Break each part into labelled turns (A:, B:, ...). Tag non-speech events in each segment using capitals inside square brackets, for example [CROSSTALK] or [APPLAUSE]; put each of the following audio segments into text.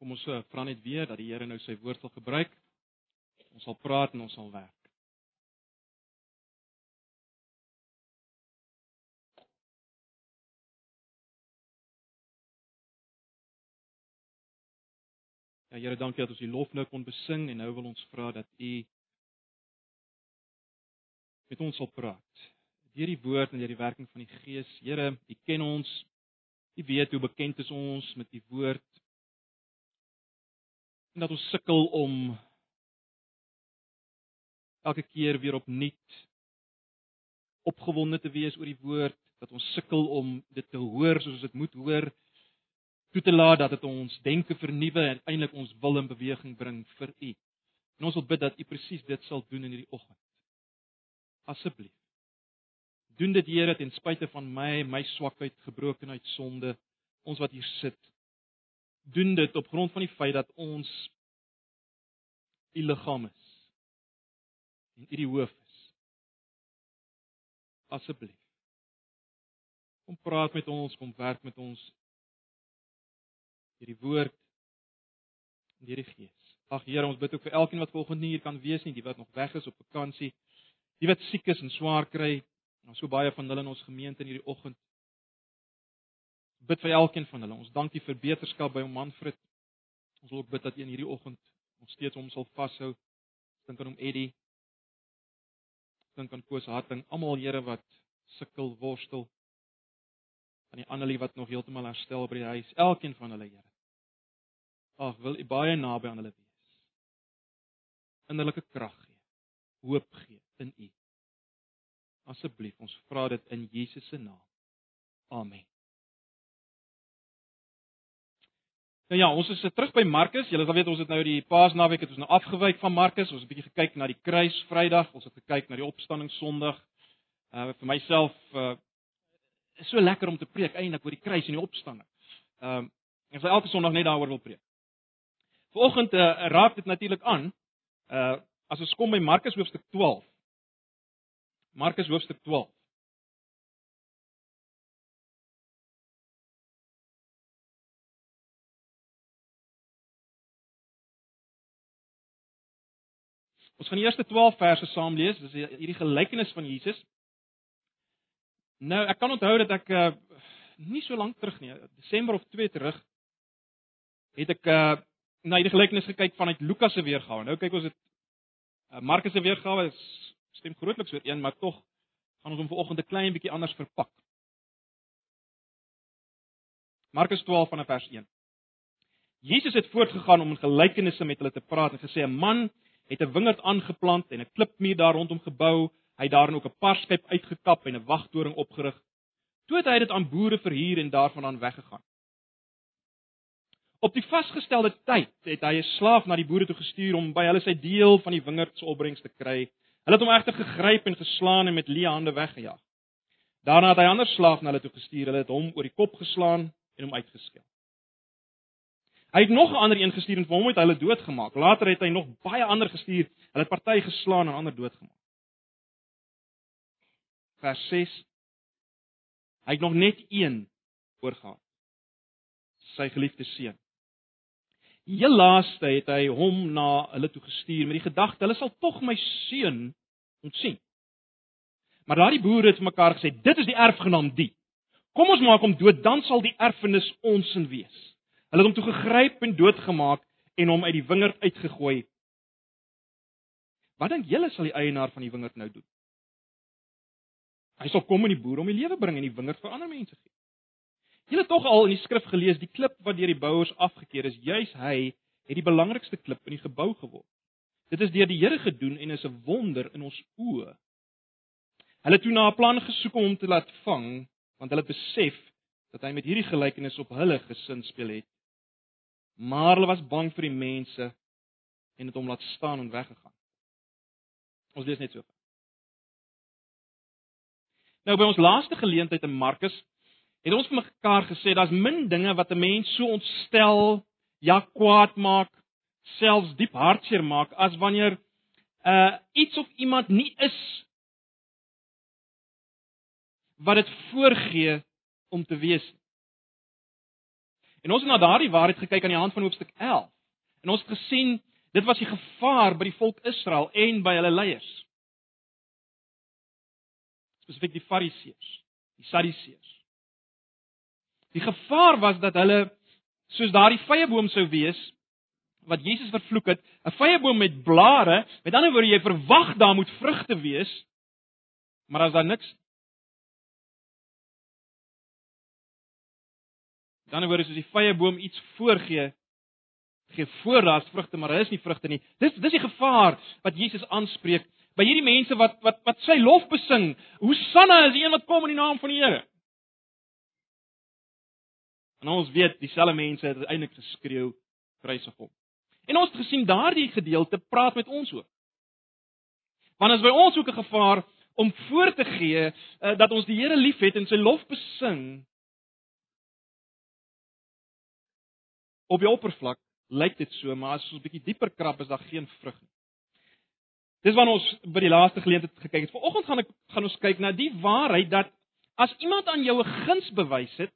A: Kom ons uh, vra net weer dat die Here nou sy woord sal gebruik. Ons sal praat en ons sal werk. Ja Here, dankie dat ons U lof nou kon besing en nou wil ons vra dat U met ons sal praat. Deur die woord en deur die werking van die Gees. Here, U ken ons. U weet hoe bekend is ons met U woord. En dat ons sukkel om elke keer weer opnuut opgewonde te wees oor die woord, dat ons sukkel om dit te hoor soos dit moet hoor toe te laat dat dit ons denke vernuwe en eintlik ons wil in beweging bring vir U. En ons wil bid dat U presies dit sal doen in hierdie oggend. Asseblief. Doen dit Here ten spyte van my, my swakheid, gebrokenheid, sonde, ons wat hier sit. Doen dit op grond van die feit dat ons U liggaam is en U die hoof is. Asseblief. Kom praat met ons, kom werk met ons deur die woord en deur die gees. Ag Here, ons bid ook vir elkeen wat volgende hier kan wees nie, die wat nog weg is op vakansie, die wat siek is en swaar kry. Ons so baie van hulle in ons gemeente in hierdie oggend. Bid vir elkeen van hulle. Ons dank U vir beterskap by hom Manfred. Ons wil ook bid dat U in hierdie oggend ons steeds hom sal vashou. Dink aan hom Eddie. Dink aan Koos Harting, almal Here wat sukkel, worstel. Aan die ander wat nog heeltemal herstel by die huis, elkeen van hulle Here. Ag, wil U baie naby aan hulle wees. Innerlike krag gee, hoop gee in U. Asseblief, ons vra dit in Jesus se naam. Amen. Nou ja, ons is terug by Markus. Julle sal weet ons het nou die Paasnaweek het ons nou afgewyk van Markus. Ons het 'n bietjie gekyk na die kruis Vrydag, ons het gekyk na die opstanding Sondag. Uh vir myself uh is so lekker om te preek eintlik oor die kruis en die opstanding. Ehm um, ek sal elke Sondag net daaroor wil preek. Vanoggend uh, raak dit natuurlik aan. Uh as ons kom by Markus hoofstuk 12. Markus hoofstuk 12. Ons gaan die eerste 12 verse saam lees. Dis hierdie gelykenis van Jesus. Nou, ek kan onthou dat ek uh, nie so lank terug nie, Desember of 2 terug, het ek uh, na hierdie gelykenis gekyk vanuit Lukas se weergawe. Nou kyk ons dit uh, Markus se weergawe is stem grootliks ooreen, maar tog gaan ons hom vanoggend 'n klein bietjie anders verpak. Markus 12 vanaf vers 1. Jesus het voortgegaan om in gelykenisse met hulle te praat en gesê 'n man het 'n wingerd aangeplant en 'n klipmuur daar rondom gebou. Hy het daarin ook 'n parskyp uitgekap en 'n wagtoring opgerig. Toe het hy dit aan boere verhuur en daarvan aan weggegaan. Op die vasgestelde tyd het hy 'n slaaf na die boere toe gestuur om by hulle sy deel van die wingerd se opbrengs te kry. Hulle het hom egter gegryp en geslaan en met leë hande weggejaag. Daarna het hy ander slaaf na hulle toe gestuur. Hulle het hom oor die kop geslaan en hom uitgeskel. Hy het nog 'n ander een gestuur en vir hom het hulle doodgemaak. Later het hy nog baie ander gestuur. Hulle het party geslaan en ander doodgemaak. Vers 6. Hy het nog net een oorgehad. Sy geliefde seun. Heel laaste het hy hom na hulle toe gestuur met die gedagte hulle sal tog my seun ontsien. Maar daardie boere het mekaar gesê dit is die erfgenaam die. Kom ons maak hom dood dan sal die erfenis ons in wees. Hulle het hom toe gegryp en doodgemaak en hom uit die wingerd uitgegooi. Wat dink julle sal die eienaar van die wingerd nou doen? Hy sal kom en die boer om die lewe bring en die wingerd vir ander mense gee. Julle tog al in die skrif gelees, die klip wat deur die bouers afgekeer is, juis hy het die belangrikste klip in die gebou geword. Dit is deur die Here gedoen en is 'n wonder in ons oë. Hulle het toe na 'n plan gesoek om hom te laat vang, want hulle het besef dat hy met hierdie gelykenis op hulle gesin speel het maar hulle was bang vir die mense en het hom laat staan en weggegaan. Ons lees net so. Nou by ons laaste geleentheid in Markus het ons vir mekaar gesê daar's min dinge wat 'n mens so ontstel, ja kwaad maak, selfs diep hartseer maak as wanneer uh iets of iemand nie is wat dit voorgee om te wees. En ons het na daardie waarheid gekyk aan die hand van hoofstuk 11. En ons het gesien dit was die gevaar by die volk Israel en by hulle leiers. Spesifiek die Fariseërs, die Sadduseërs. Die gevaar was dat hulle soos daardie vyeboom sou wees wat Jesus vervloek het, 'n vyeboom met blare, met ander woorde jy verwag daar moet vrugte wees, maar as daar niks Dan word as die vyeboom iets voorgee, gee voor daar's vrugte, maar daar is nie vrugte nie. Dis dis die gevaar wat Jesus aanspreek by hierdie mense wat wat wat sy lof besing. Hosanna is die een wat kom in die naam van die Here. En ons weet dieselfde mense het uiteindelik geskreeu prysig hom. En ons het gesien daardie gedeelte praat met ons ook. Want as by ons ook 'n gevaar om voor te gee uh, dat ons die Here liefhet en sy lof besing. Op die oppervlak lyk dit so, maar as ons 'n bietjie dieper krap is daar geen vrug nie. Dis wanneer ons by die laaste geleentheid gekyk het. Vanoggend gaan ek gaan ons kyk na die waarheid dat as iemand aan jou 'n guns bewys het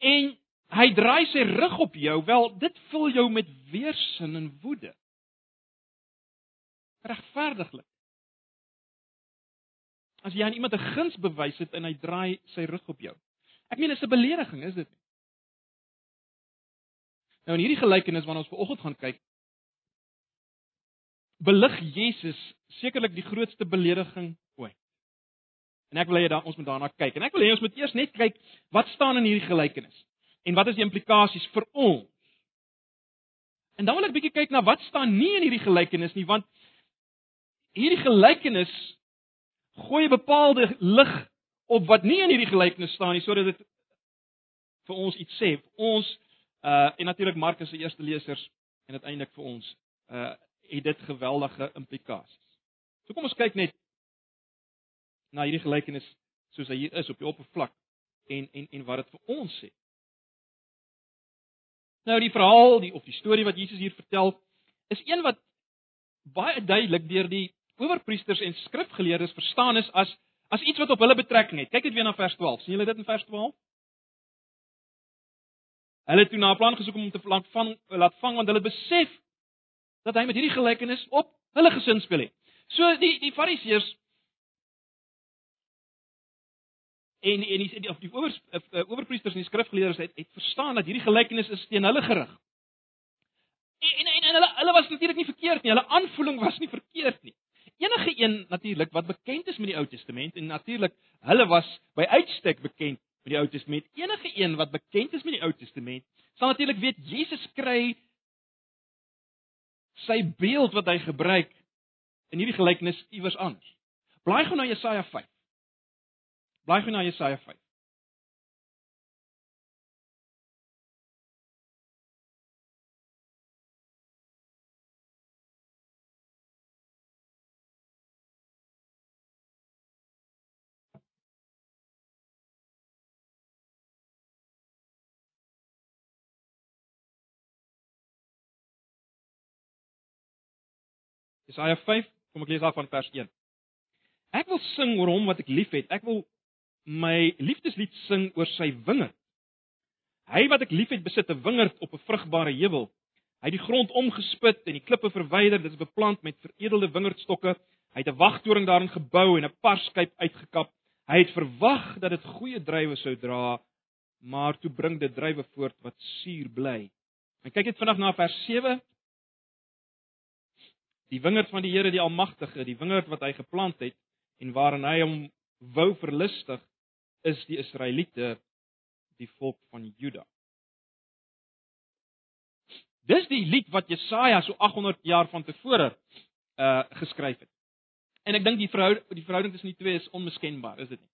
A: en hy draai sy rug op jou, wel dit vul jou met weerstand en woede. Regverdiglik. As jy aan iemand 'n guns bewys het en hy draai sy rug op jou. Ek meen dit is 'n belediging, is dit? Nou in hierdie gelykenis waarna ons vanoggend gaan kyk, belig Jesus sekerlik die grootste belediging ooit. En ek wil hê dat ons moet daarna kyk. En ek wil hê ons moet eers net kyk wat staan in hierdie gelykenis en wat is die implikasies vir ons? En dan wil ek bietjie kyk na wat staan nie in hierdie gelykenis nie, want hierdie gelykenis gooi 'n bepaalde lig op wat nie in hierdie gelykenis staan nie, sodat dit vir ons iets sê. Ons uh en natuurlik Markus se eerste lesers en uiteindelik vir ons uh het dit geweldige implikasies. So kom ons kyk net na hierdie gelykenis soos hy hier is op die oppervlak en en en wat dit vir ons sê. Nou die verhaal, die of die storie wat Jesus hier vertel, is een wat baie duidelik deur die owerpriesters en skrifgeleerdes verstaan is as as iets wat op hulle betrekking het. Kyk net weer na vers 12. sien julle dit in vers 12? Hulle het toe na 'n plan gesoek om hom te laat vang, laat vang want hulle besef dat hy met hierdie gelykenis op hulle gesin speel het. So die die Fariseërs en en die of die oor eh, owerpriesters en die skrifgeleerdes het, het verstaan dat hierdie gelykenis is teen hulle gerig. En en, en hulle hulle was natuurlik nie verkeerd nie. Hulle aanvoeling was nie verkeerd nie. Enige een natuurlik wat bekend is met die Ou Testament en natuurlik hulle was by uitstek bekend met die Ou Testament. Enige een wat bekend is met die Ou Testament, sal natuurlik weet Jesus kry sy beeld wat hy gebruik in hierdie gelykenis iewers anders. Blaai gou na Jesaja 5. Blaai gou na Jesaja 5. Jesaja 5, kom ek lees af van vers 1. Ek wil sing oor hom wat ek liefhet. Ek wil my liefdeslied sing oor sy wingerd. Hy wat ek liefhet, besit 'n wingerd op 'n vrugbare heuwel. Hy het die grond omgespit en die klippe verwyder. Dit is beplant met veredelde wingerdstokke. Hy het 'n wagtoring daarin gebou en 'n parskyp uitgekap. Hy het verwag dat dit goeie druiwe sou dra, maar toe bring dit druiwe voort wat suur bly. En kyk net vinnig na vers Die wingerd van die Here die Almagtige, die wingerd wat hy geplant het en waarin hy hom wou verlustig, is die Israeliete, die volk van Juda. Dis die lied wat Jesaja so 800 jaar van tevore uh geskryf het. En ek dink die vrou die verhouding tussen die twee is onmiskenbaar, is dit nie?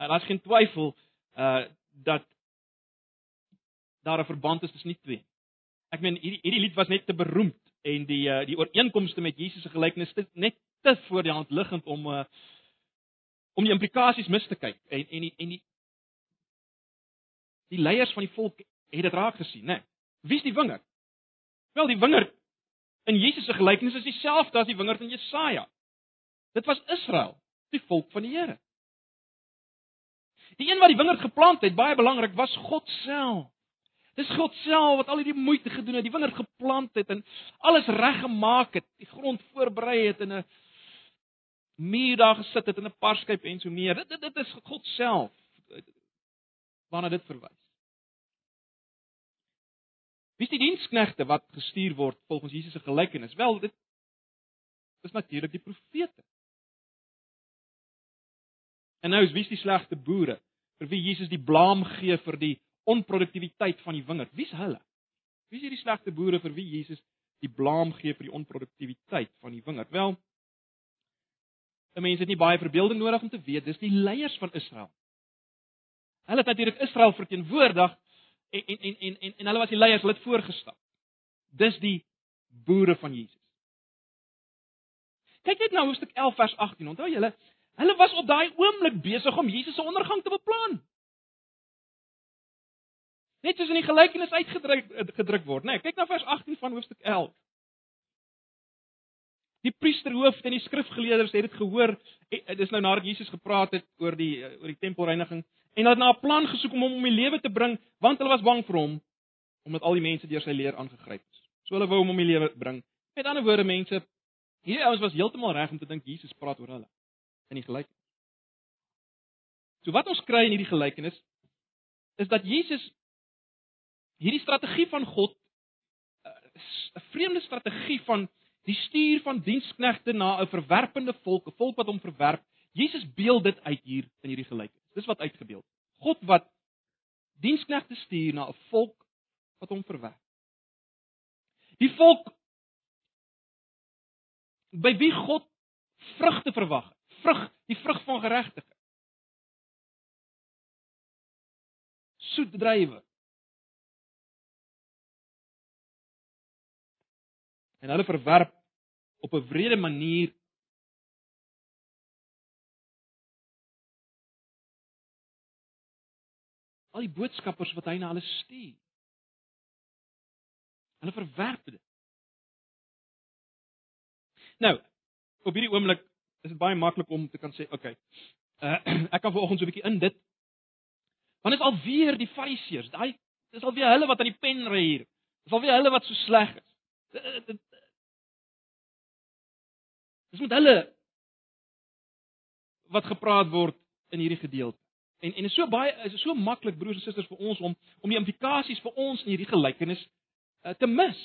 A: Uh, Daar's geen twyfel uh dat daar 'n verband is tussen die twee. Ek meen hierdie hierdie lied was net te beroemd en die uh, die ooreenkomste met Jesus se gelykenis is net te voor die hand liggend om uh, om die implikasies mis te kyk en en die en die die leiers van die volk het dit raak gesien, né? Wie is die wingerd? Wel, die wingerd in Jesus se gelykenis is dieselfde as die wingerd in Jesaja. Dit was Israel, die volk van die Here. Die een wat die wingerd geplant het, baie belangrik, was God self. Dis God self wat al hierdie moeite gedoen het, die wingerd geplant het en alles reggemaak het, die grond voorberei het en 'n muur daar gesit het en 'n parskyp en so meer. Dit dit, dit is God self waarna dit verwys. Wie is die diensknegte wat gestuur word volgens Jesus se gelykenis? Wel, dit is natuurlik die profete. En nou is wie is die slegte boere vir wie Jesus die blame gee vir die onproduktiwiteit van die wingerd? Wie's hulle? Wie is hierdie slegte boere vir wie Jesus die blame gee vir die onproduktiwiteit van die wingerd? Wel, 'n mens het nie baie verbeelding nodig om te weet dis die leiers van Israel. Hulle het natuurlik Israel verteenwoordig en en en en en, en hulle was die leiers, hulle het voorgestap. Dis die boere van Jesus. Kyk net nou hoofstuk 11 vers 18. Onthou julle, hulle was op daai oomblik besig om Jesus se ondergang te beplan. Net soos in die gelykenis uitgedruk gedruk word, né? Nee, kyk na vers 18 van hoofstuk 11. Die priesterhoofde en die skrifgeleerders het dit gehoor. Dit is nou nadat Jesus gepraat het oor die oor die tempelreiniging en hulle het na 'n plan gesoek om hom om die lewe te bring, want hulle was bang vir hom omdat al die mense deur sy leer aangegryp is. So hulle wou hom om die lewe bring. Met ander woorde, mense, hierdie ouens was heeltemal reg om te dink Jesus praat oor hulle in die gelykenis. So wat ons kry in hierdie gelykenis is dat Jesus hierdie strategie van God eh, 'n vreemde strategie van die stuur van diensknegte na 'n verwerpende volk, 'n volk wat hom verwerp. Jesus beeld dit uit hier in hierdie gelykenis. Dis wat uitgebeeld. God wat diensknegte stuur na 'n volk wat hom verwerp. Die volk by wie God vrugte verwag. Vrug, die vrug van geregtigheid. Soet drywe. En hulle verwerp op 'n wrede manier al die boodskappers wat hy na hulle stuur. Hulle verwerp dit. Nou, op hierdie oomblik is dit baie maklik om te kan sê, okay. Uh, [CLEARS THROAT] ek kan vanoggend so 'n bietjie in dit. Want dit is alweer die Fariseërs, daai dis alweer hulle wat aan die pen ry hier. Dis alweer hulle wat so sleg is. Dit Dis met hulle wat gepraat word in hierdie gedeelte. En en is so baie is so maklik broers en susters vir ons om om die implikasies vir ons in hierdie gelykenis uh, te mis.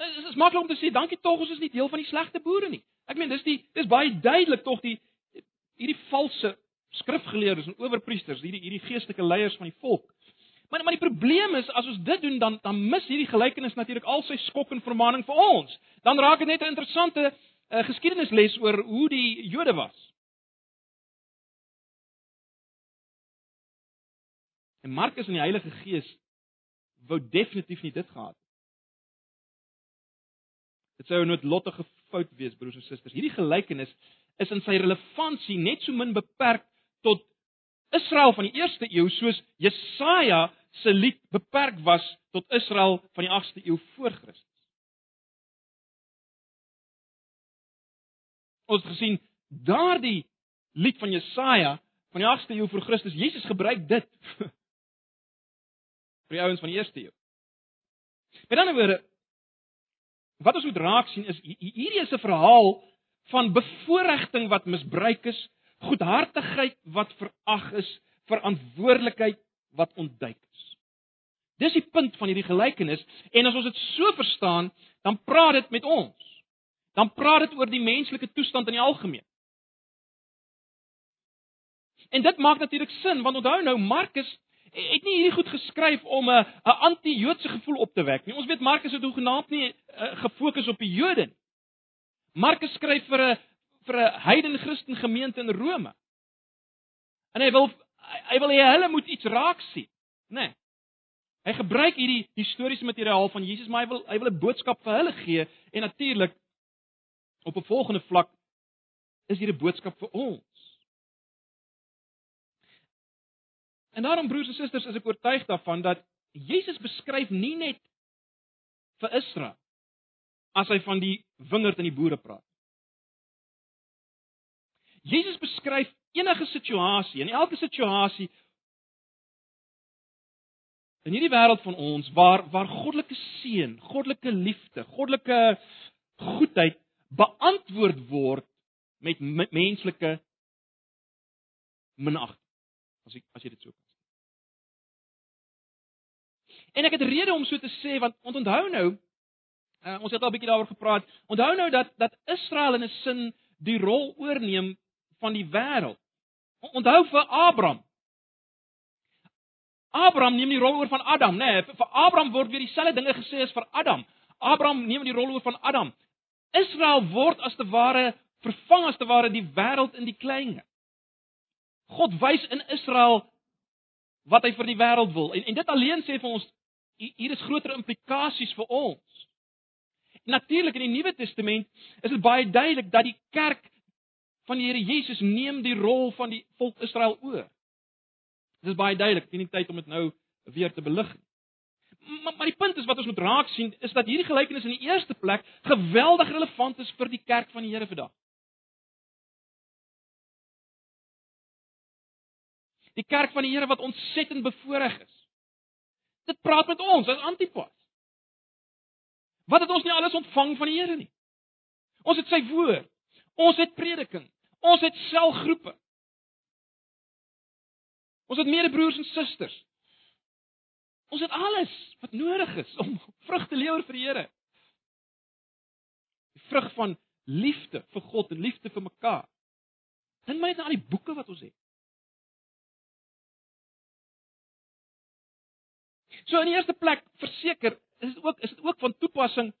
A: Dit is, is maklik om te sê dankie tog ons is nie deel van die slegte boere nie. Ek meen dis die dis baie duidelik tog die hierdie valse skrifgeleerdes en owerpriesters, hierdie hierdie geestelike leiers van die volk. Maar maar die probleem is as ons dit doen dan dan mis hierdie gelykenis natuurlik al sy skok en vermaaning vir ons. Dan raak dit net 'n interessante uh, geskiedenisles oor hoe die Jode was. En Markus en die Heilige Gees wou definitief nie dit gehad nie. Dit sou 'n noodlottige fout wees broers en susters. Hierdie gelykenis is in sy relevantie net so min beperk tot Israel van die eerste eeu soos Jesaja se lied beperk was tot Israel van die 8ste eeu voor Christus. Ons het gesien daardie lied van Jesaja van die 8ste eeu voor Christus, Jesus gebruik dit [LAUGHS] vir die ouens van die eerste eeu. Met ander woorde wat ons moet raak sien is hierdie is 'n verhaal van bevoordiging wat misbruik is, goedhartigheid wat verag is, verantwoordelikheid wat ontduik is. Dis die punt van hierdie gelykenis en as ons dit so verstaan, dan praat dit met ons. Dan praat dit oor die menslike toestand in die algemeen. En dit maak natuurlik sin want onthou nou Markus het nie hierdie goed geskryf om 'n 'n anti-Joodse gevoel op te wek nie. Ons weet Markus het hoegenaamd nie uh, gefokus op die Jode nie. Markus skryf vir 'n vir 'n heidene Christen gemeente in Rome. En hy wil hy wil hê hulle moet iets raak sien, né? Nee. Hy gebruik hierdie historiese materiaal van Jesus, maar hy wil hy wil 'n boodskap vir hulle gee en natuurlik op 'n volgende vlak is hier 'n boodskap vir ons. En daarom broers en susters, is ek oortuig daarvan dat Jesus beskryf nie net vir Israel as hy van die wingerd en die boere praat. Jesus beskryf enige situasie, en elke situasie in hierdie wêreld van ons waar waar goddelike seën, goddelike liefde, goddelike goedheid beantwoord word met menslike minagting. As ek as jy dit so kan sê. En ek het rede om so te sê want onthou nou, uh, ons het al 'n bietjie daaroor gepraat. Onthou nou dat dat Israel in 'n sin die rol oorneem van die wêreld. Onthou vir Abraham. Abraham neem die rol oor van Adam, nê? Nee, vir Abraham word weer dieselfde dinge gesê as vir Adam. Abraham neem die rol oor van Adam. Israel word as te ware vervang as te ware die wêreld in die klein. God wys in Israel wat hy vir die wêreld wil. En en dit alleen sê vir ons hier is groter implikasies vir ons. Natuurlik in die Nuwe Testament is dit baie duidelik dat die kerk van die Here Jesus neem die rol van die volk Israel oor. Dit is baie duidelik, nie tyd om dit nou weer te belig nie. Maar, maar die punt is wat ons moet raak sien is dat hierdie gelykenis in die eerste plek geweldig relevant is vir die kerk van die Here vandag. Die kerk van die Here wat ontsettend bevoordeel is. Dit praat met ons as Antipas. Wat het ons nie alles ontvang van die Here nie? Ons het sy woord. Ons het prediking. Ons het selgroepe. Ons het medebroers en susters. Ons het alles wat nodig is om vrug te lewer vir die Here. Die vrug van liefde vir God en liefde vir mekaar. Dink maar net aan al die boeke wat ons het. So in die eerste plek verseker is dit ook is dit ook van toepassing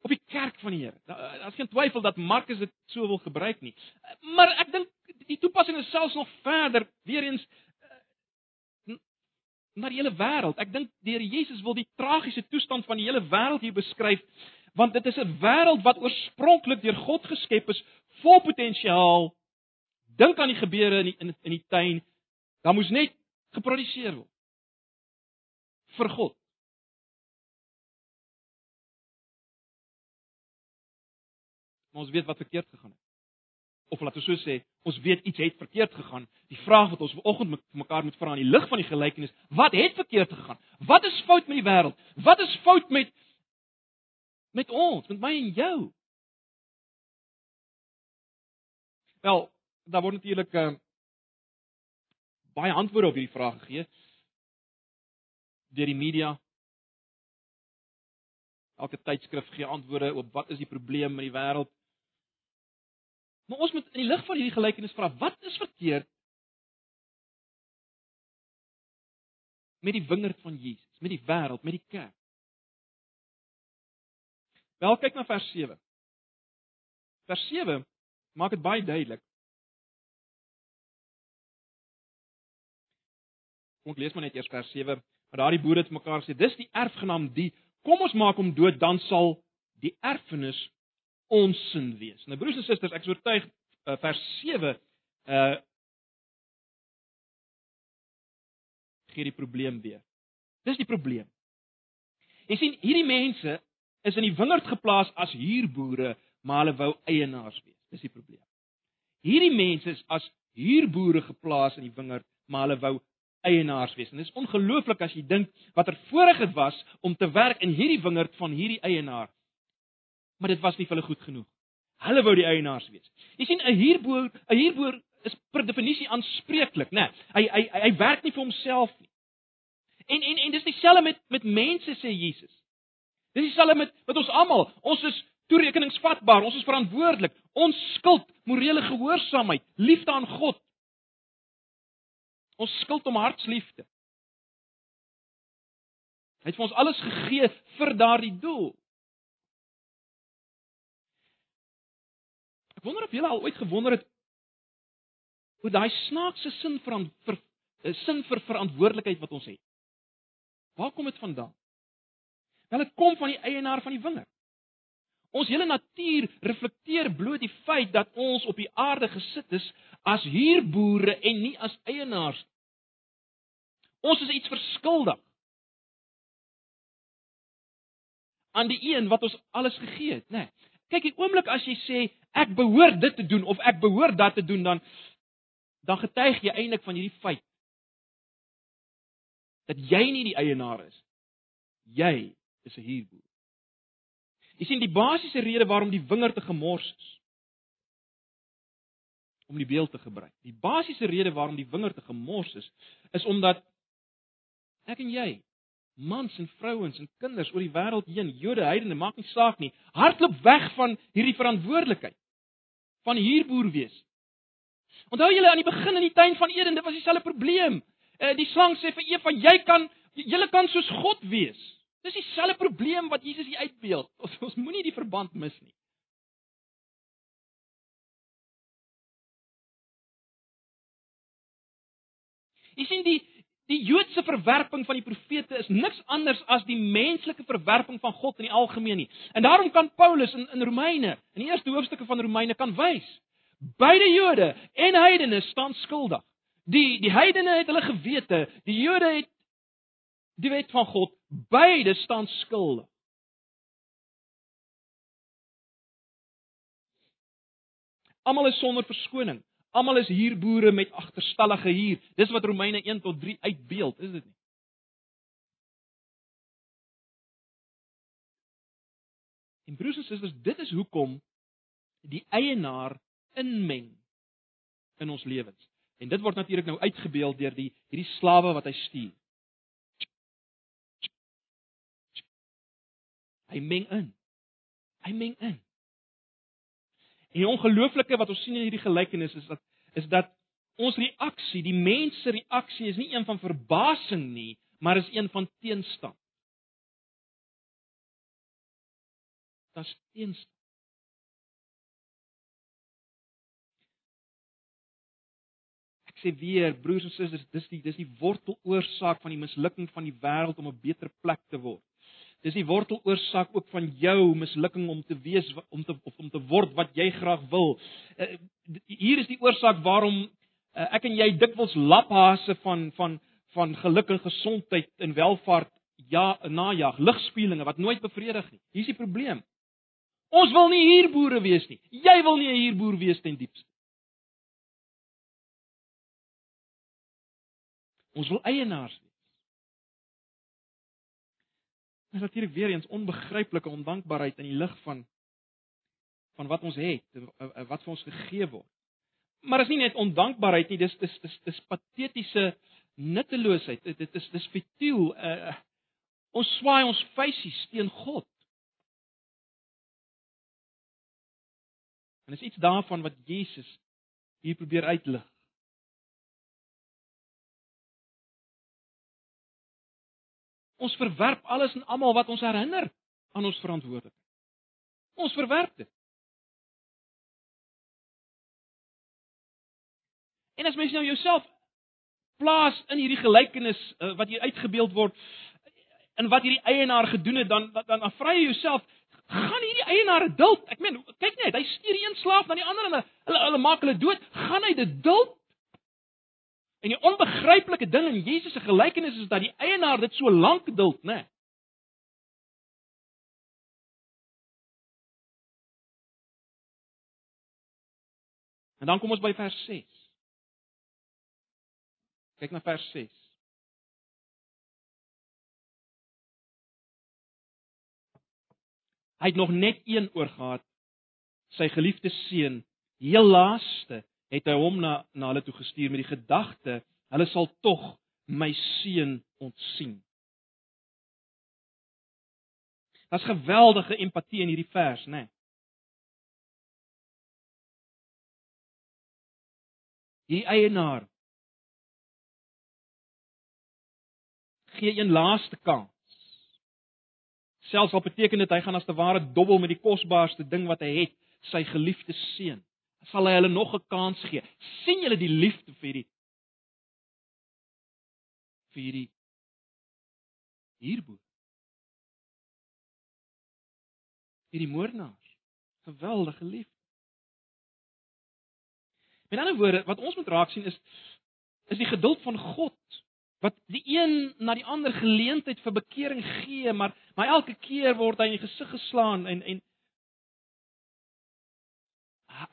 A: op die kerk van die Here. Daar's geen twyfel dat Markus dit so wil gebruik nie. Maar ek dink die toepassing is selfs nog verder, weer eens eh, na die hele wêreld. Ek dink die Here Jesus wil die tragiese toestand van die hele wêreld hier beskryf, want dit is 'n wêreld wat oorspronklik deur God geskep is, vol potensiaal. Dink aan die gebeure in die, in die tuin. Daar moes net geproduseer word vir God. Maar ons weet wat verkeerd gegaan het. Of laat ons so sê, ons weet iets het verkeerd gegaan. Die vraag wat ons vanoggend met mekaar moet vra in die lig van die gelykenis, wat het verkeerd gegaan? Wat is fout met die wêreld? Wat is fout met met ons, met my en jou? Wel, daar word natuurlik uh, baie antwoorde op hierdie vraag gegee deur die media. Elke tydskrif gee antwoorde op wat is die probleem in die wêreld. Maar ons moet in die lig van hierdie gelykenis vra, wat is verkeerd met die wingerd van Jesus, met die wêreld, met die kerk? Wel kyk na vers 7. Vers 7 maak dit baie duidelik. Kom ek lees maar net eers vers Maar daardie boere het mekaar sê, dis die erfgenaam die kom ons maak hom dood dan sal die erfenis ons sin wees. Nou broers en susters, ek is oortuig uh, vers 7 uh gee die probleem weer. Dis die probleem. Jy sien, hierdie mense is in die wingerd geplaas as huurboere, maar hulle wou eienaars wees. Dis die probleem. Hierdie mense is as huurboere geplaas in die wingerd, maar hulle wou eienaars wees. En dit is ongelooflik as jy dink watter voorreg dit was om te werk in hierdie wingerd van hierdie eienaar. Maar dit was nie vir hulle goed genoeg. Hulle wou die eienaars wees. Jy sien 'n huurboer, 'n huurboer is per definisie aanspreeklik, né? Nee, hy hy hy werk nie vir homself nie. En en en dis dieselfde met met mense sê Jesus. Dis dieselfde met met ons almal. Ons is toerekeningsvatbaar, ons is verantwoordelik. Ons skuld morele gehoorsaamheid, liefde aan God, Ons skuld om hartsliefde. Hy het vir ons alles gegee vir daardie doel. Ek wonder of julle al ooit gewonder het oor daai snaakse sin van vir 'n eh, sin vir verantwoordelikheid wat ons het. Waar kom dit vandaan? Wel dit kom van die eienaar van die wingerd. Ons hele natuur reflekteer bloot die feit dat ons op die aarde gesit is as huurboere en nie as eienaars Ons is iets verskuldig aan die een wat ons alles gegee het, né? Nee. Kyk, die oomblik as jy sê ek behoort dit te doen of ek behoort dat te doen, dan dan getuig jy eintlik van hierdie feit dat jy nie die eienaar is. Jy is 'n huurboer. Jy sien die basiese rede waarom die wingerd te gemors is om die beeld te gebruik. Die basiese rede waarom die wingerd te gemors is, is omdat ek en jy, mans en vrouens en kinders oor die wêreld heen, Jode, heidene, maak nie saak nie, hardloop weg van hierdie verantwoordelikheid van huurboer wees. Onthou julle aan die begin in die tuin van Eden, dit was dieselfde probleem. Uh, die slang sê vir Eva, jy kan julle kan soos God wees. Dis dieselfde probleem wat Jesus hier uitbeeld. [LAUGHS] Ons, ons moenie die verband mis nie. Jy sien die die Joodse verwerping van die profete is niks anders as die menslike verwerping van God in die algemeen nie. En daarom kan Paulus in in Romeine, in die eerste hoofstukke van Romeine kan wys, beide Jode en heidene staan skuldig. Die die heidene het hulle gewete, die Jode het die wet van God, beide staan skuldig. Almal is sonder verskoning. Almal is huurboere met agterstallige huur. Dis wat Romeine 1 tot 3 uitbeeld, is dit nie? En broers en susters, dit is hoekom die eienaar inmeng in ons lewens. En dit word natuurlik nou uitgebeeld deur die hierdie slawe wat hy stuur. Hy meng in. Hy meng in. Die ongelooflike wat ons sien in hierdie gelykenis is dat is dat ons reaksie, die mens se reaksie is nie een van verbasing nie, maar is een van teenstand. Is teenstand. Ek sê weer, broers en susters, dis die dis die worteloorsaak van die mislukking van die wêreld om 'n beter plek te word. Dis die worteloorsaak ook van jou mislukking om te wees om te of om te word wat jy graag wil. Uh, hier is die oorsaak waarom uh, ek en jy dikwels laphase van van van geluk en gesondheid en welvaart ja najag, ligspieelinge wat nooit bevredig nie. Hier is die probleem. Ons wil nie huurboere wees nie. Jy wil nie 'n huurboer wees ten diepste. Ons wil eienaars wees. Is natuurlik weer eens onbegryplike ondankbaarheid in die lig van van wat ons het, wat vir ons gegee word. Maar is nie net ondankbaarheid nie, dis dis dis dis patetiese nutteloosheid. Dit dit is dis futiel. Uh, ons swaai ons feesies teen God. En is iets daarvan wat Jesus hier probeer uitlig. Ons verwerp alles en almal wat ons herinner aan ons verantwoordelikheid. Ons verwerp dit. En as mens nou jouself plaas in hierdie gelykenis uh, wat hier uitgebeeld word in wat hierdie eienaar gedoen het dan dan, dan vra jy jouself gaan hierdie eienaar duld ek meen kyk net hy stuur een slaaf na die ander en hulle hulle maak hulle dood gaan hy dit duld En die onbegryplike ding in Jesus se gelykenis is dat die eienaar dit so lank duld, né? En dan kom ons by vers 6. Kyk na vers 6. Hy het nog net een oor gehad, sy geliefde seun, heel laaste het hy hom na na hulle toe gestuur met die gedagte hulle sal tog my seun ontsien. Daar's geweldige empatie in hierdie vers, né? Nee. Die eienaar gee een laaste kans. Selfs al beteken dit hy gaan as te ware dobbel met die kosbaarste ding wat hy het, sy geliefde seun sal hy hulle nog 'n kans gee. sien julle die liefde vir hierdie vir hierdie hierboer? Hierdie moordenaars. Geweldige liefde. Met ander woorde, wat ons moet raak sien is is die geduld van God wat die een na die ander geleentheid vir bekering gee, maar maar elke keer word hy in die gesig geslaan en en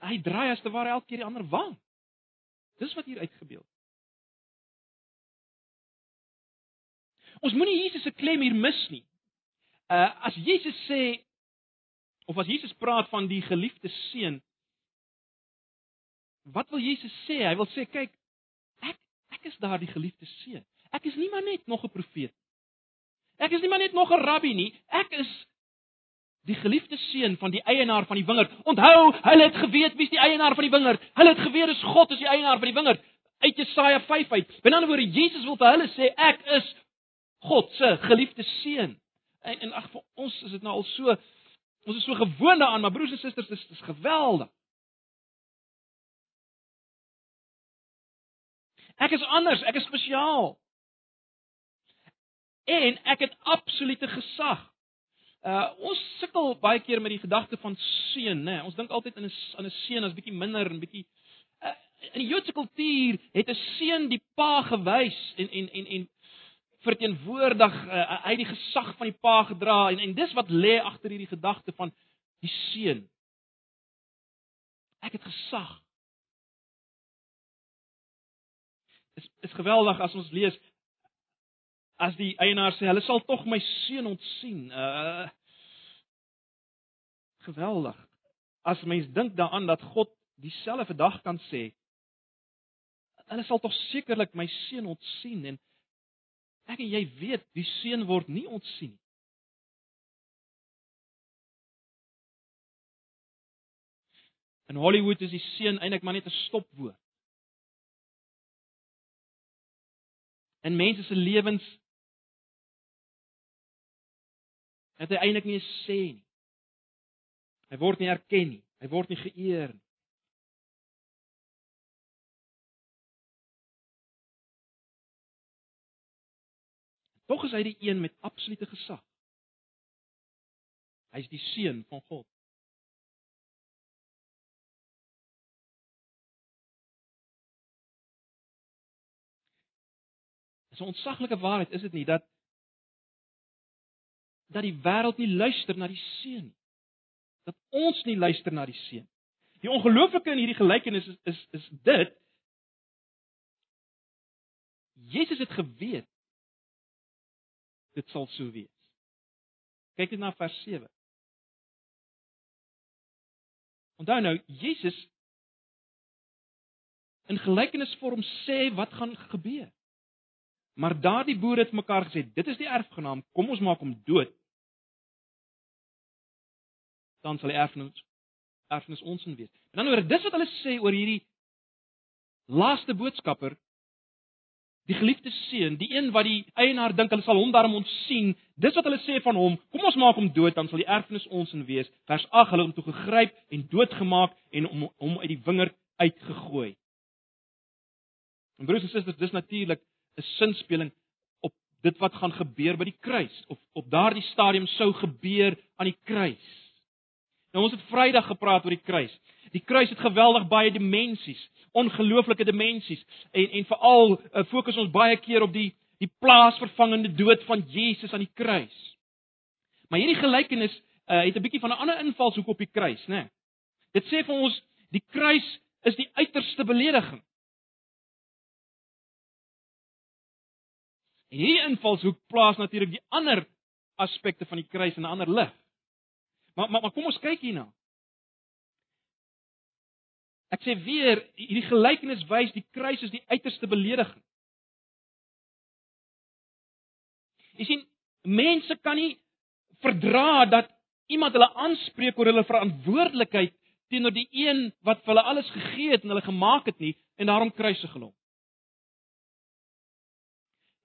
A: hy draai as te ware elke keer die ander wang. Dis wat hier uitgebeeld. Ons moenie Jesus se klem hier mis nie. Uh as Jesus sê of as Jesus praat van die geliefde seun, wat wil Jesus sê? Hy wil sê, kyk, ek ek is daardie geliefde seun. Ek is nie maar net nog 'n profeet. Ek is nie maar net nog 'n rabbi nie. Ek is die geliefde seun van die eienaar van die wingerd. Onthou, hulle het geweet wie's die eienaar van die wingerd. Hulle het geweet dis God is die eienaar van die wingerd. Uit Jesaja 5 uit. Met ander woorde, Jesus wil vir hulle sê ek is God se geliefde seun. En, en ag vir ons is dit nou al so ons is so gewoond daaraan, maar broers en susters, dis dis geweldig. Ek is anders, ek is spesiaal. En ek het absolute gesag. Uh ons sukkel baie keer met die gedagte van seun, né? Nee. Ons dink altyd in 'n aan 'n seun as bietjie minder en bietjie uh, in die Joodse kultuur het 'n seun die pa gewys en en en en verteenwoordig uh, hy die gesag van die pa gedra en en dis wat lê agter hierdie gedagte van die seun. Ek het gesag. is is geweldig as ons lees as die eienaar sê hulle sal tog my seun ontsien. Uh geweldig. As mens dink daaraan dat God dieselfde dag kan sê hulle sal tog sekerlik my seun ontsien en ek en jy weet die seun word nie ontsien nie. In Hollywood is die seun eintlik maar net 'n stopwoord. in mense se lewens het hy eintlik nie sê nie. Hy word nie erken nie. Hy word nie geëer nie. Tog is hy die een met absolute gesag. Hy's die seun van God. Dis 'n ontsaglike waarheid, is dit nie dat dat die wêreld nie luister na die seun nie. Dat ons nie luister na die seun. Die ongelooflike in hierdie gelykenis is is is dit Jesus het geweet dit sal so wees. Kyk net na vers 7. Onthou nou, Jesus in gelykenisvorm sê wat gaan gebeur. Maar daardie boere het mekaar gesê, dit is die erfgenaam, kom ons maak hom dood. Dan sal die erfenis erfenis ons in wees. En dan oor dis wat hulle sê oor hierdie laaste boodskapper, die geliefde seun, die een wat die eienaar dink hulle sal hom daarom ontsien. Dis wat hulle sê van hom, kom ons maak hom dood, dan sal die erfenis ons in wees. Vers 8 hulle hom toe gegryp en doodgemaak en hom hom uit die wingerd uitgegooi. En broers en susters, dis natuurlik 'n sinspeling op dit wat gaan gebeur by die kruis of op daardie stadium sou gebeur aan die kruis. Nou ons het Vrydag gepraat oor die kruis. Die kruis het geweldig baie dimensies, ongelooflike dimensies en en veral uh, fokus ons baie keer op die die plaasvervangende dood van Jesus aan die kruis. Maar hierdie gelykenis uh, het 'n bietjie van 'n ander invalshoek op die kruis, né? Nee. Dit sê vir ons die kruis is die uiterste belediging. En hierdie invalshoek plaas natuurlik die ander aspekte van die kruis in 'n ander lig. Maar, maar maar kom ons kyk hierna. Ek sê weer, hierdie gelykenis wys die kruis is die uiterste belediging. Jy sien, mense kan nie verdra dat iemand hulle aanspreek oor hulle verantwoordelikheid teenoor die een wat vir hulle alles gegee het en hulle gemaak het nie en daarom kruisig hom.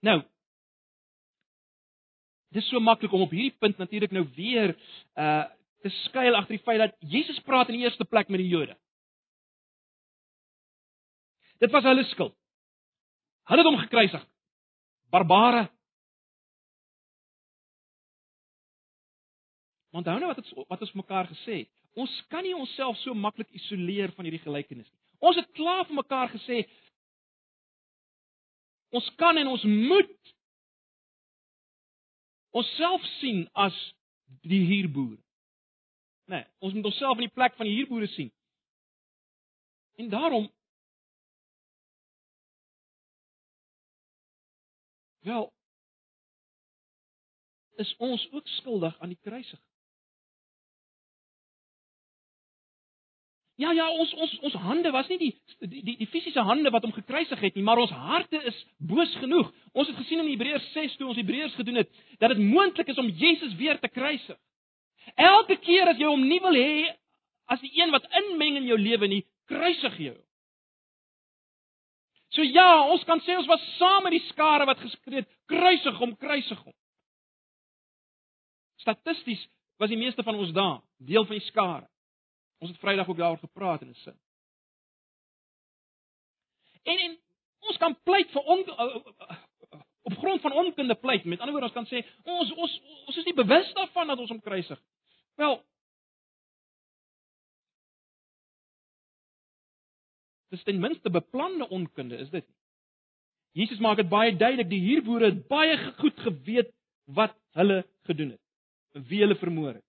A: Nou, dis so maklik om op hierdie punt natuurlik nou weer uh te skuil agter die feit dat Jesus praat in die eerste plek met die Jode. Dit was hulle skuld. Hulle het hom gekruisig. Barbare. Want onthou nou wat het, wat ons mekaar gesê het. Ons kan nie onsself so maklik isoleer van hierdie gelykenis nie. Ons het klaar vir mekaar gesê ons kan en ons moet onsself sien as die hierboer. Nee, ons moet onsself in die plek van die hierboere sien. En daarom Wel is ons ook skuldig aan die kruisiging. Ja ja, ons ons ons hande was nie die die die, die fisiese hande wat hom gekruisig het nie, maar ons harte is boos genoeg. Ons het gesien in Hebreërs 6 toe ons Hebreërs gedoen het, dat dit moontlik is om Jesus weer te kruisig. Elke keer as jy hom nie wil hê as die een wat inmeng in jou lewe nie, kruisig jy hom. So ja, ons kan sê ons was saam met die skare wat geskree het, kruisig hom, kruisig hom. Statisties was die meeste van ons daar, deel van die skare. Ons het Vrydag ook daaroor gepraat in 'n sin. En en ons kan pleit vir on, op grond van onkunde pleit. Met ander woorde, ons kan sê ons ons ons is nie bewus daarvan dat ons hom kruisig. Wel Dis ten minste beplande onkunde, is dit? Jesus maak dit baie duidelik, die hierboere het baie goed geweet wat hulle gedoen het. Wie hulle vermoor het.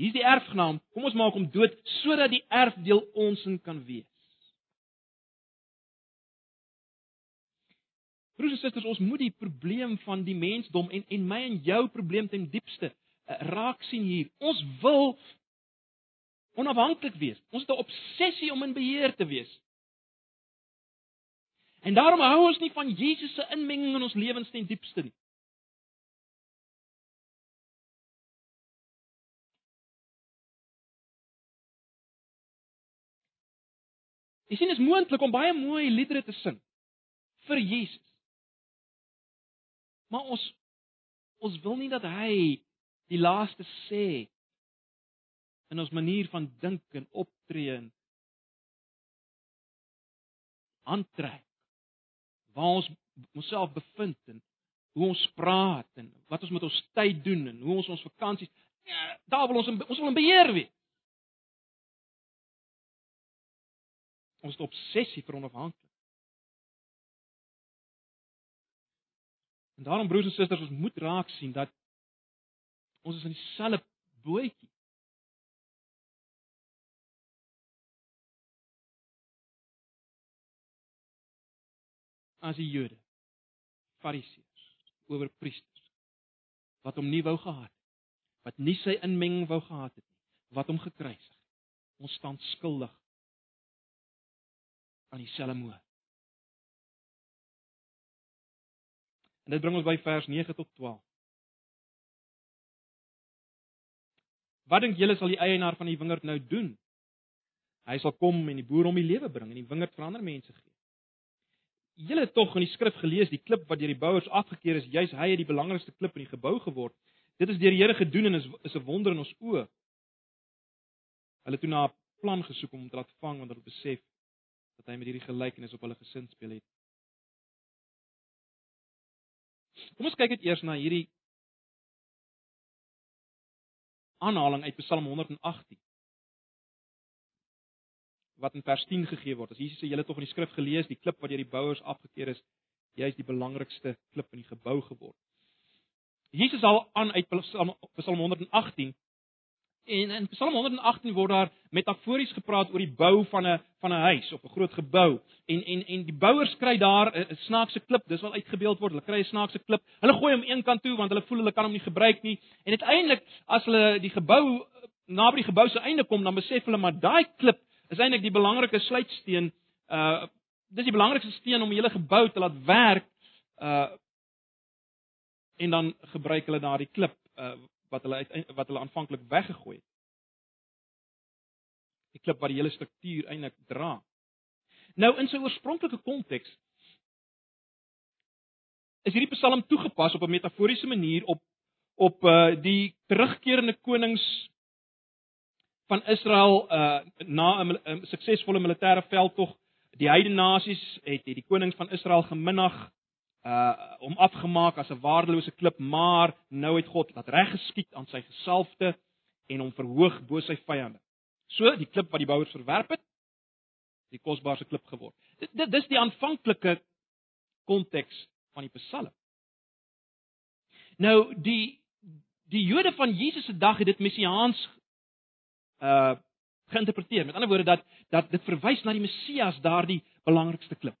A: Hier's die erfgenaam. Kom ons maak hom dood sodat die erfdeel ons in kan wees. Broers en susters, ons moet die probleem van die mensdom en en my en jou probleem ten diepste uh, raak sien hier. Ons wil onafhanklik wees. Ons het 'n obsessie om in beheer te wees. En daarom hou ons nie van Jesus se inmenging in ons lewens ten diepste nie. Jy sien dit is moontlik om baie mooi liedere te sing vir Jesus. Maar ons ons wil nie dat hy die laaste sê in ons manier van dink en optree en aantrek waar ons onsself bevind en hoe ons praat en wat ons met ons tyd doen en hoe ons ons vakansies ja, daar wil ons in, ons wil in beheer wees. Ons het obsessie vir onafhanklikheid. En daarom broers en susters, ons moet raak sien dat ons is in dieselfde bootjie. As die Jode, Fariseërs, owerpriesters wat hom nie wou gehad het, wat nie sy inmenging wou gehad het nie, wat hom gekruisig het. Ons staan skuldig aan dieselfde moord. En dit bring ons by vers 9 tot 12. Wat dink julle sal die eienaar van die wingerd nou doen? Hy sal kom en die boer hom die lewe bring en die wingerd vir ander mense gee. Julle het tog in die skrif gelees die klip wat deur die bouers afgekeur is, juis hy het die belangrikste klip in die gebou geword. Dit is deur die Here gedoen en is is 'n wonder in ons oë. Hulle het toe na 'n plan gesoek om hom te laat vang want hulle besef dat hy met hierdie gelykenis op hulle gesin speel het. Kom ons kyk net eers na hierdie aanhaling uit Psalm 118 wat in vers 10 gegee word. As Jesus sê julle tog in die skrif gelees, die klip wat deur die bouers afgekeur is, jy is die belangrikste klip in die gebou geword. Jesus al aan uit Psalm 118 En in Psalm 118 word daar metafories gepraat oor die bou van 'n van 'n huis of 'n groot gebou. En en en die bouers kry daar 'n snaakse klip, dis wel uitgebeeld word. Hulle kry 'n snaakse klip. Hulle gooi hom een kant toe want hulle voel hulle kan hom nie gebruik nie. En uiteindelik as hulle die gebou naby die gebou se einde kom, dan besef hulle maar daai klip is eintlik die belangrike sluitsteen. Uh dis die belangrikste steen om die hele gebou te laat werk. Uh en dan gebruik hulle daardie klip uh wat hulle uit wat hulle aanvanklik weggegooi het. Die klip wat die hele struktuur eintlik dra. Nou in sy oorspronklike konteks is hierdie Psalm toegepas op 'n metaforiese manier op op uh die terugkerende konings van Israel uh na 'n suksesvolle militêre veldtog die heidene nasies het het die konings van Israel geminag uh om afgemaak as 'n waardelose klip, maar nou het God laat reggeskied aan sy gesalfde en hom verhoog bo sy vyande. So die klip wat die bouers verwerp het, die kosbaarste klip geword. Dit, dit dis die aanvanklike konteks van die Psalm. Nou die die Jode van Jesus se dag het dit messiaans uh geïnterpreteer. Met ander woorde dat dat dit verwys na die Messias, daardie belangrikste klip.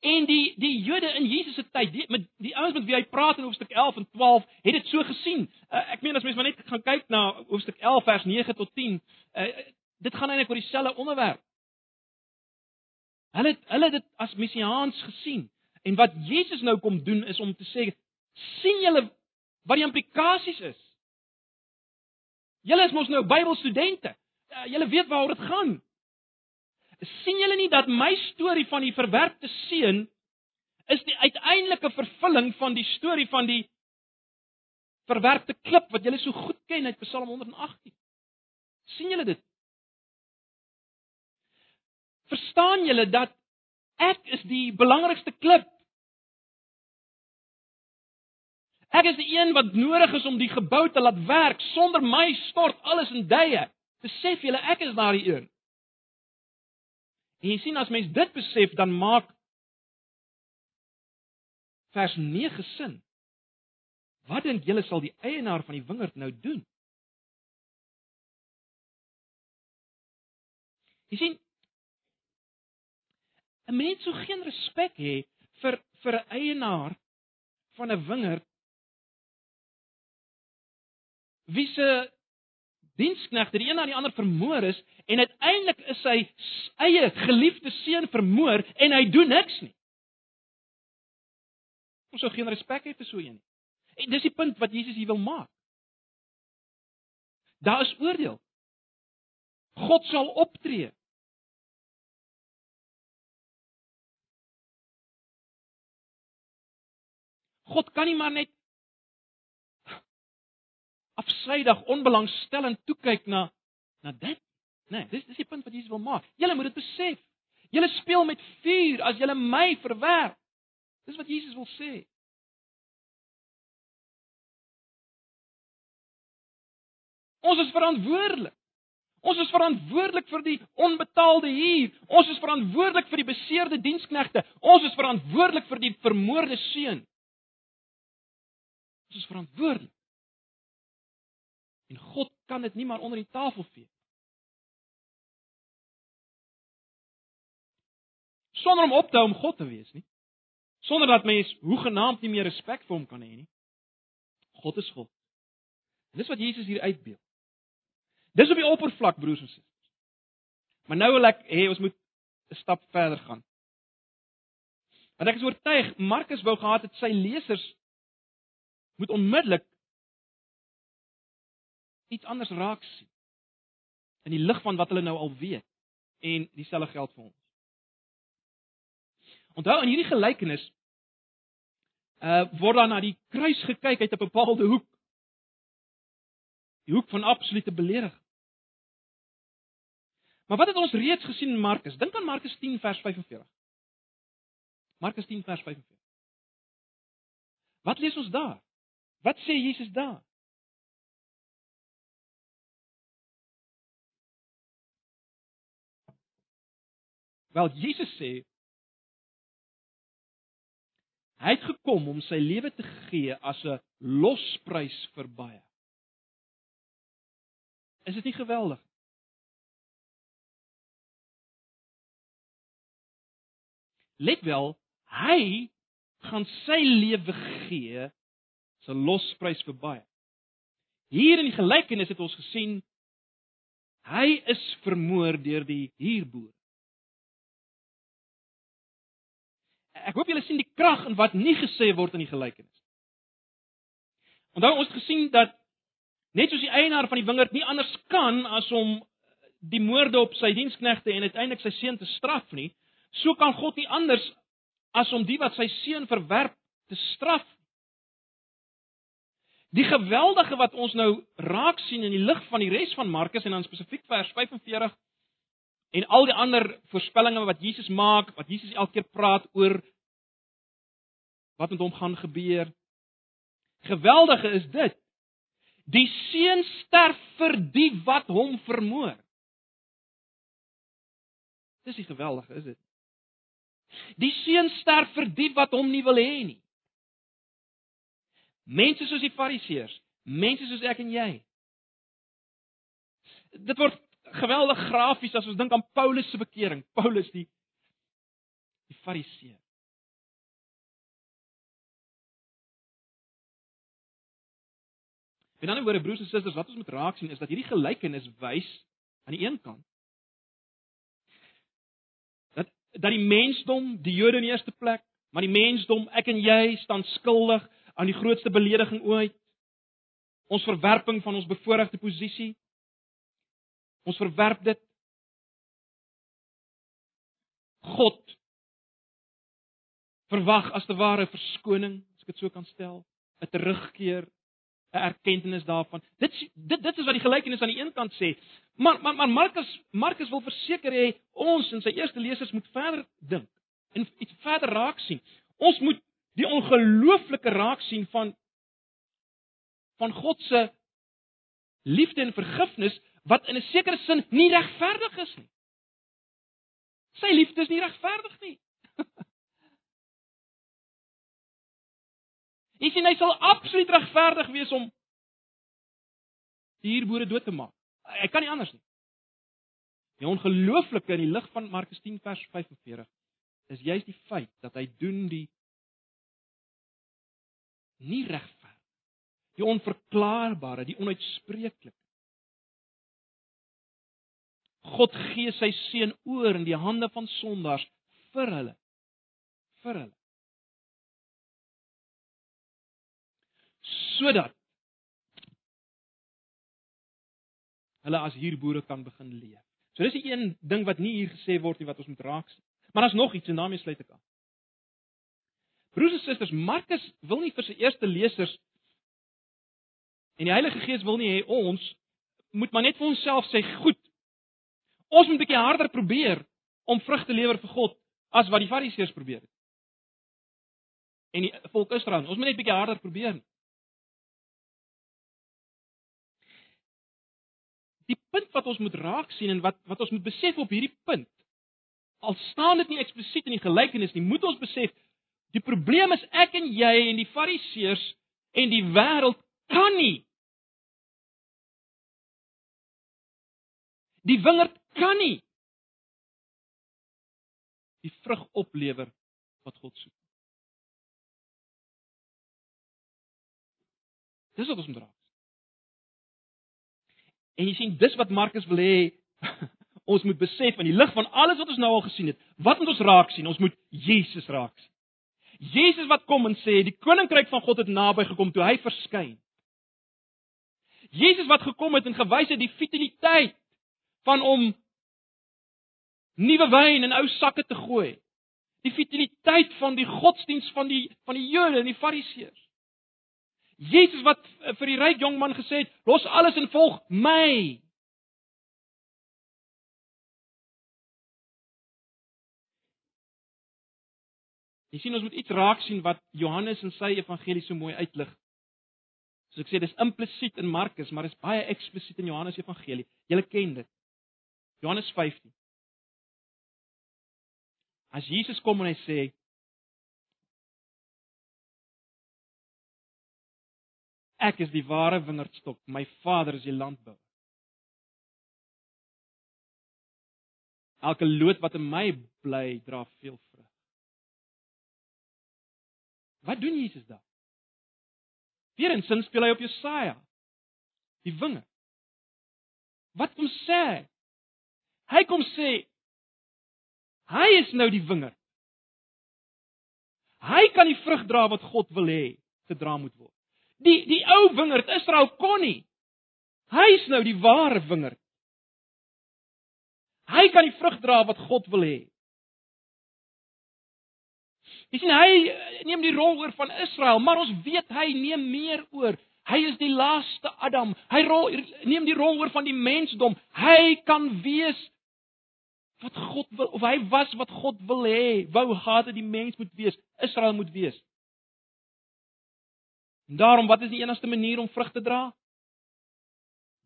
A: En die die Jode in Jesus se tyd, die met die ouens met wie hy praat in hoofstuk 11 en 12, het dit so gesien. Uh, ek meen as mens maar net gaan kyk na hoofstuk 11 vers 9 tot 10, uh, dit gaan eintlik oor dieselfde onderwerp. Hulle hulle dit as messiaans gesien. En wat Jesus nou kom doen is om te sê, sien julle wat die implikasies is? Julle is mos nou Bybelstudente. Uh, julle weet waaroor dit gaan sien julle nie dat my storie van die verwerpte seun is die uiteindelike vervulling van die storie van die verwerpte klip wat julle so goed ken uit Psalm 118. sien julle dit? Verstaan julle dat ek is die belangrikste klip? Ek is die een wat nodig is om die gebou te laat werk. Sonder my stort alles in duie. Besef julle ek is daardie een. En jy sien as mens dit besef, dan maak vers 9 sin. Wat dink julle sal die eienaar van die wingerd nou doen? Jy sien 'n mens sou geen respek hê vir vir 'n eienaar van 'n wingerd wie se diensknegte die een na die ander vermoor is en uiteindelik is sy eie geliefde seun vermoor en hy doen niks nie. Ons sou geen respek hê vir so een nie. En dis die punt wat Jesus hier wil maak. Daar is oordeel. God sal optree. God kan nie maar net afsydig onbelangstellend toe kyk na na dit. Nee, dis dis die punt wat Jesus wil maak. Julle moet dit besef. Julle speel met vuur as julle my verwerp. Dis wat Jesus wil sê. Ons is verantwoordelik. Ons is verantwoordelik vir die onbetaalde huur. Ons is verantwoordelik vir die beseerde diensknegte. Ons is verantwoordelik vir die vermoorde seun. Ons is verantwoordelik. En God kan dit nie maar onder die tafel vee. Sonder om op te hou om God te wees nie. Sonder dat mens hoegenaamd nie meer respek vir hom kan hê nie. God is God. En dis wat Jesus hier uitbeeld. Dis op die oppervlak broers en susters. Maar nou wil ek hê ons moet 'n stap verder gaan. Want ek is oortuig Markus wou gehad het sy lesers moet onmiddellik iets anders raak sien in die lig van wat hulle nou al weet en dieselfde geld vir ons. Onthou in hierdie gelykenis uh word daar na die kruis gekyk uit 'n bepaalde hoek. Die hoek van absolute belediging. Maar wat het ons reeds gesien in Markus? Dink aan Markus 10 vers 45. Markus 10 vers 45. Wat lees ons daar? Wat sê Jesus daar? Wel Jesus sê hy het gekom om sy lewe te gee as 'n losprys vir baie. Is dit nie geweldig? Let wel, hy gaan sy lewe gee as 'n losprys vir baie. Hier in die gelykenis het ons gesien hy is vermoor deur die huurboer. Ek hoop julle sien die krag in wat nie gesê word in die gelykenis. Onthou ons het gesien dat net soos die eienaar van die wingerd nie anders kan as om die moorde op sy diensknegte en uiteindelik sy seun te straf nie, so kan God nie anders as om die wat sy seun verwerp te straf. Die geweldige wat ons nou raak sien in die lig van die res van Markus en dan spesifiek vers 45 En al die ander voorspellings wat Jesus maak, wat Jesus elke keer praat oor wat met hom gaan gebeur. Geweldige is dit. Die seun sterf vir die wat hom vermoor. Dis die geweldige, is dit? Die seun sterf vir die wat hom nie wil hê nie. Mense soos die Fariseërs, mense soos ek en jy. Dit word geweldig grafies as ons dink aan Paulus se bekering. Paulus die die Fariseer. En dan oor broers en susters, wat ons moet raak sien is dat hierdie gelykenis wys aan die een kant dat dat die mensdom, die Jode in die eerste plek, maar die mensdom, ek en jy staan skuldig aan die grootste belediging ooit. Ons verwerping van ons bevoordeelde posisie, Ons verwerp dit. God verwag as te ware verskoning, as ek dit so kan stel, 'n terugkeer, 'n erkenning daarvan. Dit dit dit is wat die gelykenis aan die een kant sê. Maar maar maar Markus Markus wil verseker hê ons en sy eerste lesers moet verder dink en iets verder raak sien. Ons moet die ongelooflike raak sien van van God se liefde en vergifnis wat in 'n sekere sin nie regverdig is nie. Sy liefde is nie regverdig nie. [LAUGHS] Hy sê hy sal absoluut regverdig wees om die hierboere dood te maak. Hy kan nie anders nie. Die ongelooflike in die lig van Markus 10 vers 45 is juist die feit dat hy doen die nie regverdig die onverklaarbare, die onuitspreeklike. God gee sy seun oor in die hande van sondaars vir hulle. vir hulle. Sodat hulle as hierboere kan begin leef. So dis die een ding wat nie hier gesê word nie wat ons moet raak sien. Maar daar's nog iets en daarmee sluit ek aan. Broers en susters, Markus wil nie vir sy eerste lesers en die Heilige Gees wil nie hê ons moet maar net vir onsself sê, "Goed. Ons moet 'n bietjie harder probeer om vrug te lewer vir God as wat die Fariseërs probeer het." En die volk Israel, ons moet net 'n bietjie harder probeer. Die punt wat ons moet raak sien en wat wat ons moet besef op hierdie punt al staan dit nie eksplisiet in die gelykenis nie, moet ons besef Die probleem is ek en jy en die Fariseërs en die wêreld kan nie. Die wingerd kan nie die vrug oplewer wat God soek. Dis wat ons moet raak. En jy sien dis wat Markus wil hê [LAUGHS] ons moet besef in die lig van alles wat ons nou al gesien het. Wat moet ons raak sien? Ons moet Jesus raak sien. Jesus wat kom en sê die koninkryk van God het naby gekom toe hy verskyn. Jesus wat gekom het en gewys het die futiliteit van om nuwe wyn in ou sakke te gooi. Die futiliteit van die godsdiens van die van die Jode en die Fariseërs. Jesus wat vir die ryk jong man gesê het, los alles en volg my. Jy sien ons moet iets raak sien wat Johannes in sy evangelie so mooi uitlig. Soos ek sê, dis implisiet in Markus, maar dit is baie eksplisiet in Johannes evangelie. Julle ken dit. Johannes 15. As Jesus kom en hy sê Ek is die ware wingerdstok, my Vader is die landbouer. Elke loot wat in my bly, dra veel vrug. Wat doen Jesus daar? Weerens sin speel hy op Jesaja. Die winge. Wat kom sê? Hy kom sê hy is nou die wingerd. Hy kan die vrug dra wat God wil hê gedra moet word. Die die ou wingerd Israel kon nie. Hy is nou die ware wingerd. Hy kan die vrug dra wat God wil hê. Jy sien hy eh, neem die rol oor van Israel, maar ons weet hy neem meer oor. Hy is die laaste Adam. Hy rol neem die rol oor van die mensdom. Hy kan wees wat God wil of hy was wat God wil hê. Wou gehad het die mens moet wees, Israel moet wees. En daarom wat is die enigste manier om vrug te dra?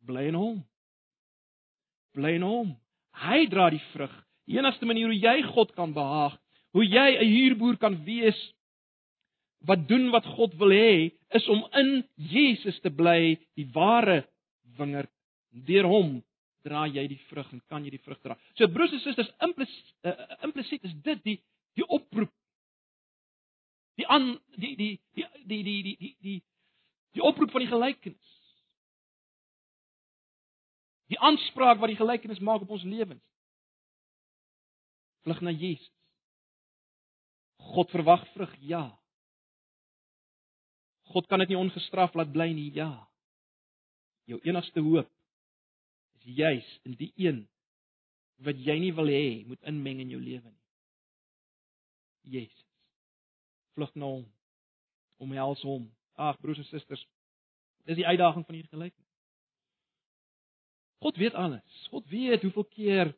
A: Bly in hom. Bly in hom. Hy dra die vrug. Die enigste manier hoe jy God kan behaag hoe jy 'n huurboer kan wees wat doen wat God wil hê, is om in Jesus te bly, die ware wingerd. Deur hom dra jy die vrug en kan jy die vrug dra. So broers en susters, implisiet uh, implisiet is dit die die oproep. Die aan die die die die die die die die oproep van die gelykenis. aanspraak wat die gelykenis maak op ons lewens. Vlug na Jesus. God verwag vrug, ja. God kan dit nie ongestraf laat bly nie, ja. Jou enigste hoop juis in die een wat jy nie wil hê moet inmeng in jou lewe nie. Jesus. Vlug na hom. Omhels hom. Ag broers en susters, dis die uitdaging van hierdie gelykenis. God weet alles. God weet hoeveel keer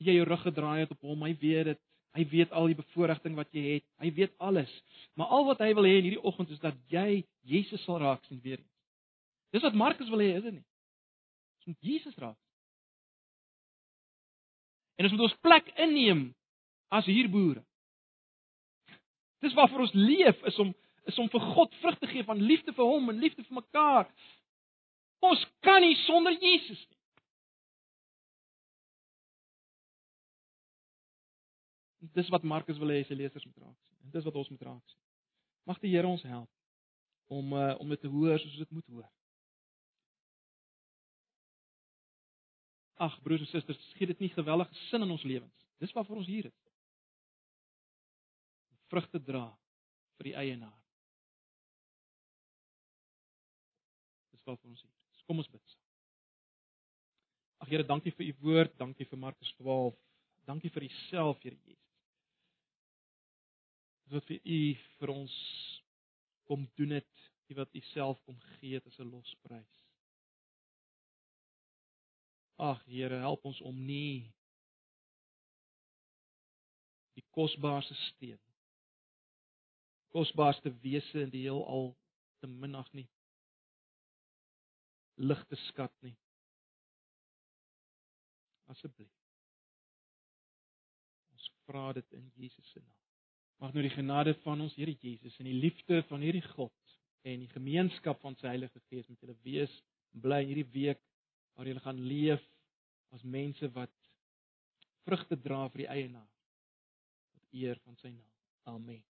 A: jy jou rug gedraai het op hom. Hy weet dit. Hy weet al die bevoordiging wat jy het. Hy weet alles. Maar al wat hy wil hê in hierdie oggend is dat jy Jesus sal raak sien weer. Dis wat Markus wil hê, is dit nie? Ons moet Jesus raak. En ons moet ons plek inneem as hierboere. Dis waarvoor ons leef is om is om vir God vrug te gee van liefde vir hom en liefde vir mekaar. Ons kan nie sonder Jesus nie. Dis wat Markus wil hê sy lesers moet raak sien. En dis wat ons moet raak sien. Mag die Here ons help om uh, om dit te hoor soos dit moet hoor. Ag broers en susters, gee dit nie gewellige sin in ons lewens. Dis waarvoor ons hier is. Vrugte dra vir die eienaar. Dis waarvoor ons hier is. Kom ons bid. Ag Here, dankie vir u woord, dankie vir Markus 12. Dankie vir u self, Here Jesus wat vir u vir ons kom doen het, u wat u self kom gee het as 'n losprys. Ag Here, help ons om nie die kosbaarste steen kosbaarste wese in die heelal te minag nie. Ligte skat nie. Asseblief. Ons vra dit in Jesus se naam. Mag nou die genade van ons Here Jesus en die liefde van hierdie God en die gemeenskap van sy Heilige Gees met julle wees bly in hierdie week waar julle gaan leef as mense wat vrugte dra vir die eienaar tot eer van sy naam. Amen.